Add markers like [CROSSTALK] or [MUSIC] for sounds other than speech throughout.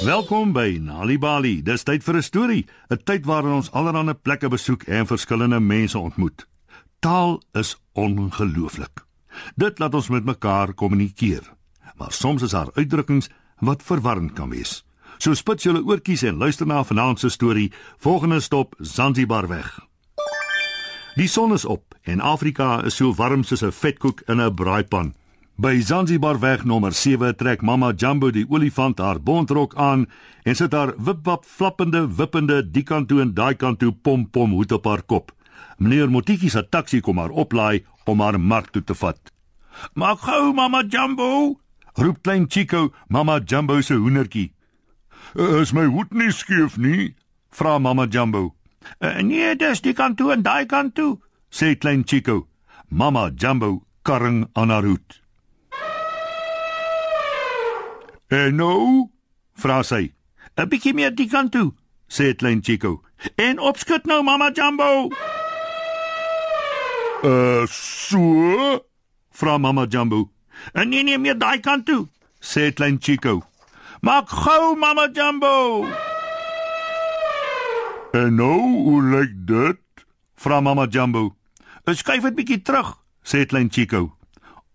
Welkom by Nali Bali. Dis tyd vir 'n storie, 'n tyd waarin ons allerlei plekke besoek en verskillende mense ontmoet. Taal is ongelooflik. Dit laat ons met mekaar kommunikeer. Maar soms is daar uitdrukkings wat verwarrend kan wees. So spits julle oortjies en luister na vanaand se storie. Volgende stop Zanzibar weg. Die son is op en Afrika is so warm soos 'n vetkoek in 'n braaipan. By Zanzibar weg nommer 7 trek Mama Jumbo die olifant haar bontrok aan en sit haar wipwap flappende wippende die kant toe en daai kant toe pom pom hoed op haar kop. Meneer Motiki se taxi kom haar oplaai om haar mark toe te vat. "Maak gou, Mama Jumbo!" roep klein Chico, Mama Jumbo se hoendertjie. "Is my hoed nie skief nie?" vra Mama Jumbo. "Nee, dis die kant toe en daai kant toe," sê klein Chico. Mama Jumbo karring aan haar hoed. "En nou?" vra sy. "’n Bietjie meer die kant toe," sê klein Chico. "En opskud nou, Mama Jumbo." "Uh, so?" vra Mama Jumbo. "En nee nee, meer daai kant toe," sê klein Chico. "Maak gou, Mama Jumbo." "En nou, hoe lyk dit?" vra Mama Jumbo. "Skuif dit bietjie terug," sê klein Chico.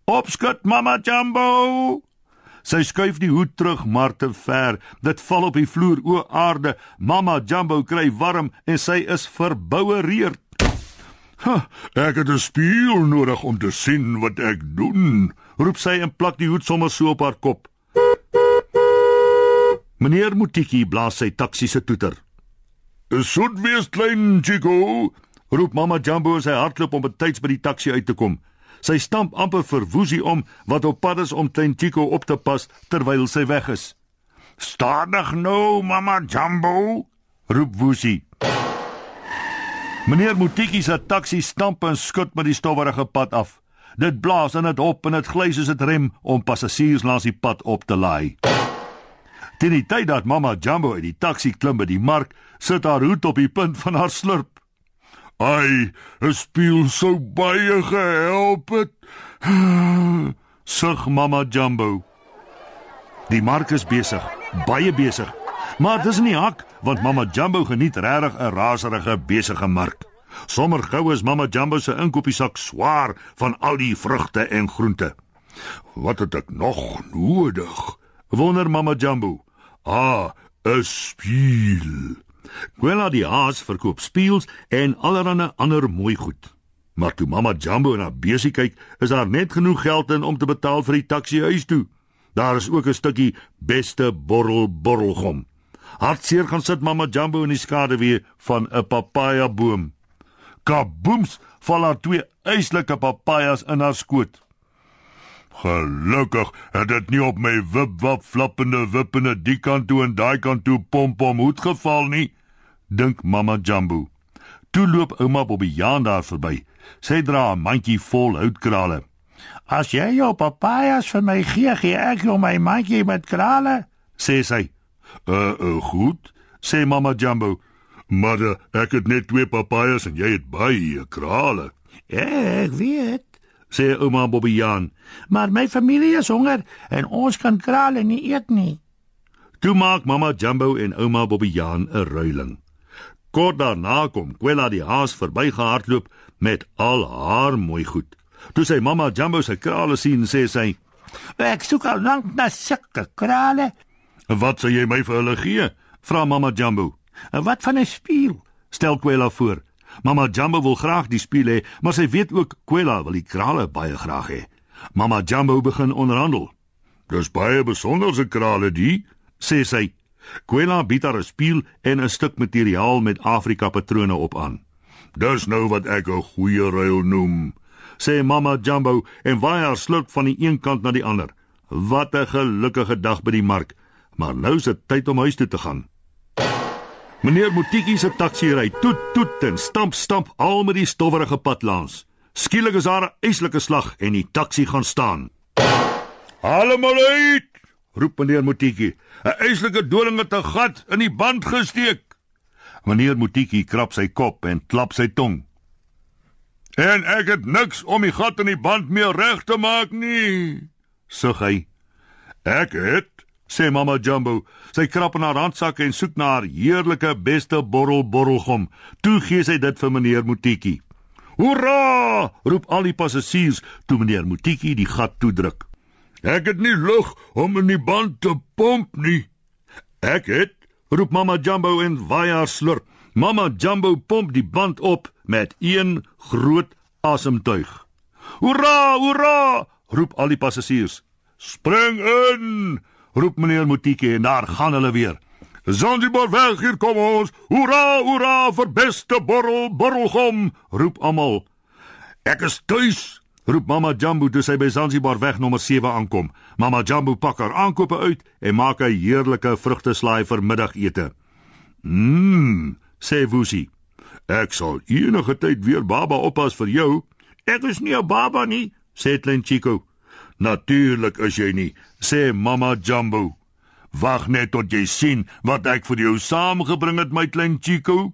"Opskud, Mama Jumbo." Sy skuif die hoed terug maar te ver. Dit val op die vloer o aarde. Mama Jumbo kry warm en sy is verboureerd. Ha, ek het 'n spieël nodig om te sien wat ek doen, roep sy en plak die hoed sommer so op haar kop. Meneer Mutiki blaas sy taxi se toeter. "Soet wees klein Chico," roep Mama Jumbo as hy hardloop om betyds by die taxi uit te kom. Sy stamp amper vir Woesie om wat op pad is om klein Chico op te pas terwyl sy weg is. "Stadig nou, Mama Jumbo," roep Woesie. Meneer Mutiki se taxi stamp en skud met die stowwerige pad af. Dit blaas en dit op en dit gly soos dit rem om passasiers langs die pad op te laai. Teen die tyd dat Mama Jumbo uit die taxi klim by die mark, sit haar hoed op die punt van haar slurp. Ai, 'n spieël sou baie gehelp het. [SIGHS] Sug Mama Jumbo. Die mark is besig, baie besig. Maar dis nie hak want Mama Jumbo geniet regtig 'n raserige besige mark. Sommer gou is Mama Jumbo se inkopiesak swaar van al die vrugte en groente. Wat het ek nog nodig? Wonder Mama Jumbo. Ah, 'n spieël. Gwela die haas verkoop spieëls en allerlei ander mooi goed. Maar toe Mama Jumbo na besie kyk, is daar net genoeg geld in om te betaal vir die taxi huis toe. Daar is ook 'n stukkie beste borrel borrelgom. Hartseer gaan sit Mama Jumbo in die skaduwee van 'n papaja boom. Kabooms, val haar twee eislike papajas in haar skoot. Gelukkig het dit nie op my wipwap flappende wippende die kant toe en daai kant toe pompom hoed geval nie, dink Mama Jumbo. Toe loop ouma Bobbejaan daar verby. Sy dra 'n mandjie vol houtkrale. "As jy jou papajas vir my gee, gee ek jou my mandjie met krale," sê sy. "Uh, uh goed," sê Mama Jumbo. "Maar uh, ek het net twee papajas en jy het baie krale." "Ek weet," sê ouma Bobbejaan. "Maar my familie is honger en ons kan krale nie eet nie." Toe maak Mama Jumbo en ouma Bobbejaan 'n ruiling. Kort daarna kom Quella die haas verbygehardloop met al haar mooi goed. Toe sy mamma Jumbo se krale sien, sê sy: "Ek soek al lank na sulke krale." "Wat sal jy my vir hulle gee?" vra mamma Jumbo. "Wat van 'n spieël?" stel Quella voor. Mamma Jumbo wil graag die spieël hê, maar sy weet ook Quella wil die krale baie graag hê. Mamma Jumbo begin onderhandel. "Dis baie besonderse krale die," sê sy. Quella bied haar 'n spieël en 'n stuk materiaal met Afrika patrone op aan. "Dis nou wat ek 'n goeie ruil noem," sê Mama Jumbo en waai haar slurp van die een kant na die ander. Wat 'n gelukkige dag by die mark, maar nou is dit tyd om huis toe te gaan. Meneer Mutiki se taxi ry toet toet en stamp stamp al met die stowwerige pad langs. Skielik is daar 'n eislike slag en die taxi gaan staan. "Almal uit!" Roep meneer Mutiki. 'n Eislike doling het 'n gat in die band gesteek. Meneer Mutiki krap sy kop en klap sy tong. En ek het niks om die gat in die band meer reg te maak nie, sug hy. Ek het, sê mamma Jumbo. Sy krap in haar handsak en soek na haar heerlike beste borrel borrelgom. Toe gee sy dit vir meneer Motiki. Hoera! roep al die passasiers toe meneer Motiki die gat toedruk. Ek het nie lug om in die band te pomp nie. Ek het, roep mamma Jumbo en waai haar slurp. Mamma Jumbo pomp die band op met een groot asemtuig. Hoera! Hoera! roep al die passasiers. Spring in! roep meneer Motiki en daar gaan hulle weer. Zanzibar weg hier kom ons. Hoera, hoera vir beste borrel, borrelgom, roep almal. Ek is tuis, roep mamma Jambu toe sy by Zanzibar weg nommer 7 aankom. Mamma Jambu pak haar aankope uit en maak 'n heerlike vrugteslaai vir middagete. Mmm, sê Wusi. Ek sal enige tyd weer baba oppas vir jou. Ek is nie 'n baba nie, sê klein Chico. Natuurlik is jy nie, sê mamma Jambu. Wag net tot jy sien wat ek vir jou saamgebring het, my klein Chico.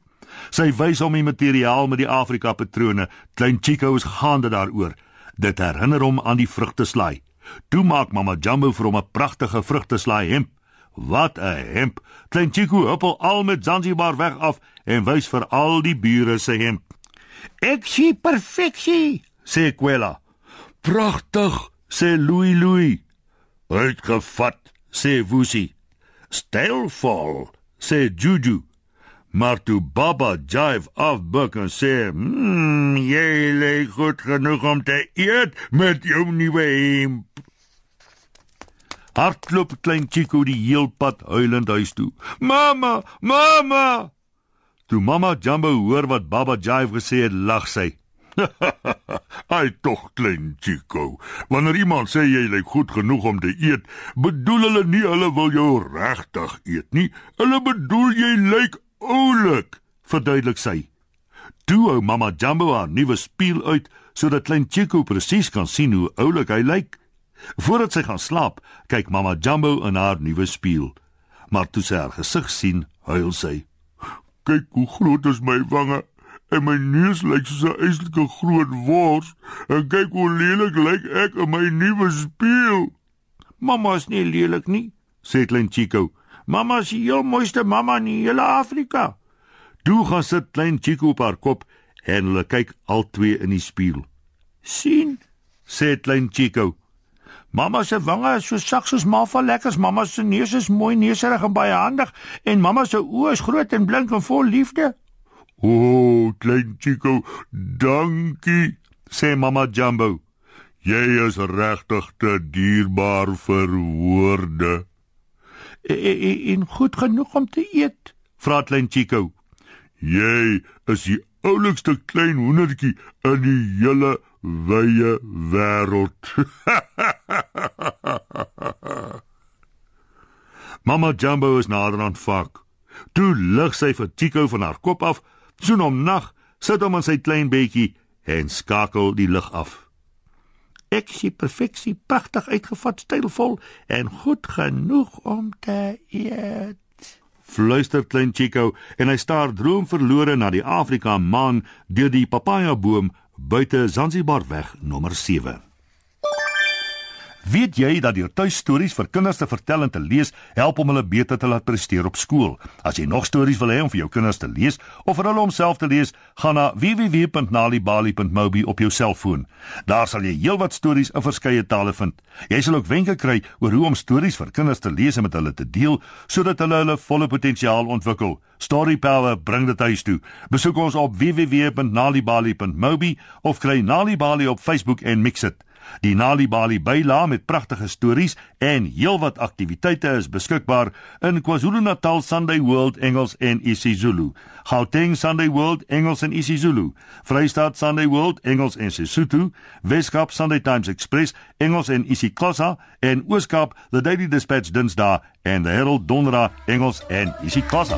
Sy wys hom die materiaal met die Afrika patrone. Klein Chico is gaande daaroor. Dit herinner hom aan die vrugteslaai. Toe maak mamma Jumbo vir hom 'n pragtige vrugteslaai hemp. Wat 'n hemp. Klein Chico huppel al met Zanzibar weg af en wys vir al die bure sy hemp. Ek sien perfeksie, sê Kwela. Pragtig, sê Louis Louis. Uitgevat, sê Wusi. Stelvol, sê Juju. Maar toe Baba jive afbuk en sê, "Mmm, jy lê goed genoeg om te eet met jou nuwe hemp." Hartklop klein Chico die heel pad huilend huis toe. "Mamma, mamma!" Toe mamma Jumbo hoor wat Baba jive gesê het, lag sy. [LAUGHS] Ai tog klein Chico. Wanneer iemand sê jy lyk goed genoeg om te eet, bedoel hulle nie hulle wil jou regtig eet nie. Hulle bedoel jy lyk oulik, verduidelik sy. Toe hou mamma Jumbo haar nuwe spieël uit sodat klein Chico presies kan sien hoe oulik hy lyk. Voordat sy gaan slaap, kyk mamma Jumbo in haar nuwe spieël. Maar toe sy haar gesig sien, huil sy. Kyk hoe groot is my wange en my neus lyk soos 'n eislike groot wors en kyk hoe lelik lyk ek in my nuwe spieël. Mamma is nie lelik nie, sê klein Chico. Mamma is die heel mooiste mamma in hele Afrika. Toe gaan sit klein Chico op haar kop en hulle kyk al twee in die spieël. sien, sê klein Chico. Mamma se wange is so sak soos Mafa lekkers. Mamma se neus is mooi neuserig en baie handig en mamma se oë is groot en blink en vol liefde. O, klein Chico, dankie, sê mamma Jumbo. Jy is regtig te dierbaar vir woorde. En, e, e, en goed genoeg om te eet, vra klein Chico. Jy is die oulikste klein hoendertjie in die hele wye wêreld. [LAUGHS] Mamma Jumbo is nader aan vak. Toe lig sy vir Chico van haar kop af soen hom nag, sit hom in sy klein bedjie en skakel die lig af. Ek sien perfeksie pragtig uitgevat, stylvol en goed genoeg om te eet. Fluister klein Chico en hy staar droomverlore na die Afrika maan deur die papaja boom buite Zanzibar weg nommer 7. Weet jy dat deur tuistories vir kinders te vertel en te lees help om hulle beter te laat presteer op skool? As jy nog stories wil hê om vir jou kinders te lees of vir hulle om self te lees, gaan na www.nalibali.mobi op jou selfoon. Daar sal jy heelwat stories in verskeie tale vind. Jy sal ook wenke kry oor hoe om stories vir kinders te lees en met hulle te deel sodat hulle hulle volle potensiaal ontwikkel. Story Power bring dit huis toe. Besoek ons op www.nalibali.mobi of kry Nalibali op Facebook en mix dit. Die Nali Bali byla met pragtige stories en heelwat aktiwiteite is beskikbaar in KwaZulu-Natal Sunday World Engels en isiZulu, Gauteng Sunday World Engels en isiZulu, Vrystaat Sunday World Engels en Sesotho, Weskaap Sunday Times Express Engels en isiXhosa. En Ooskaap The Daily Dispatch Dinsdae en The Herald Donderdag Engels en isiXhosa.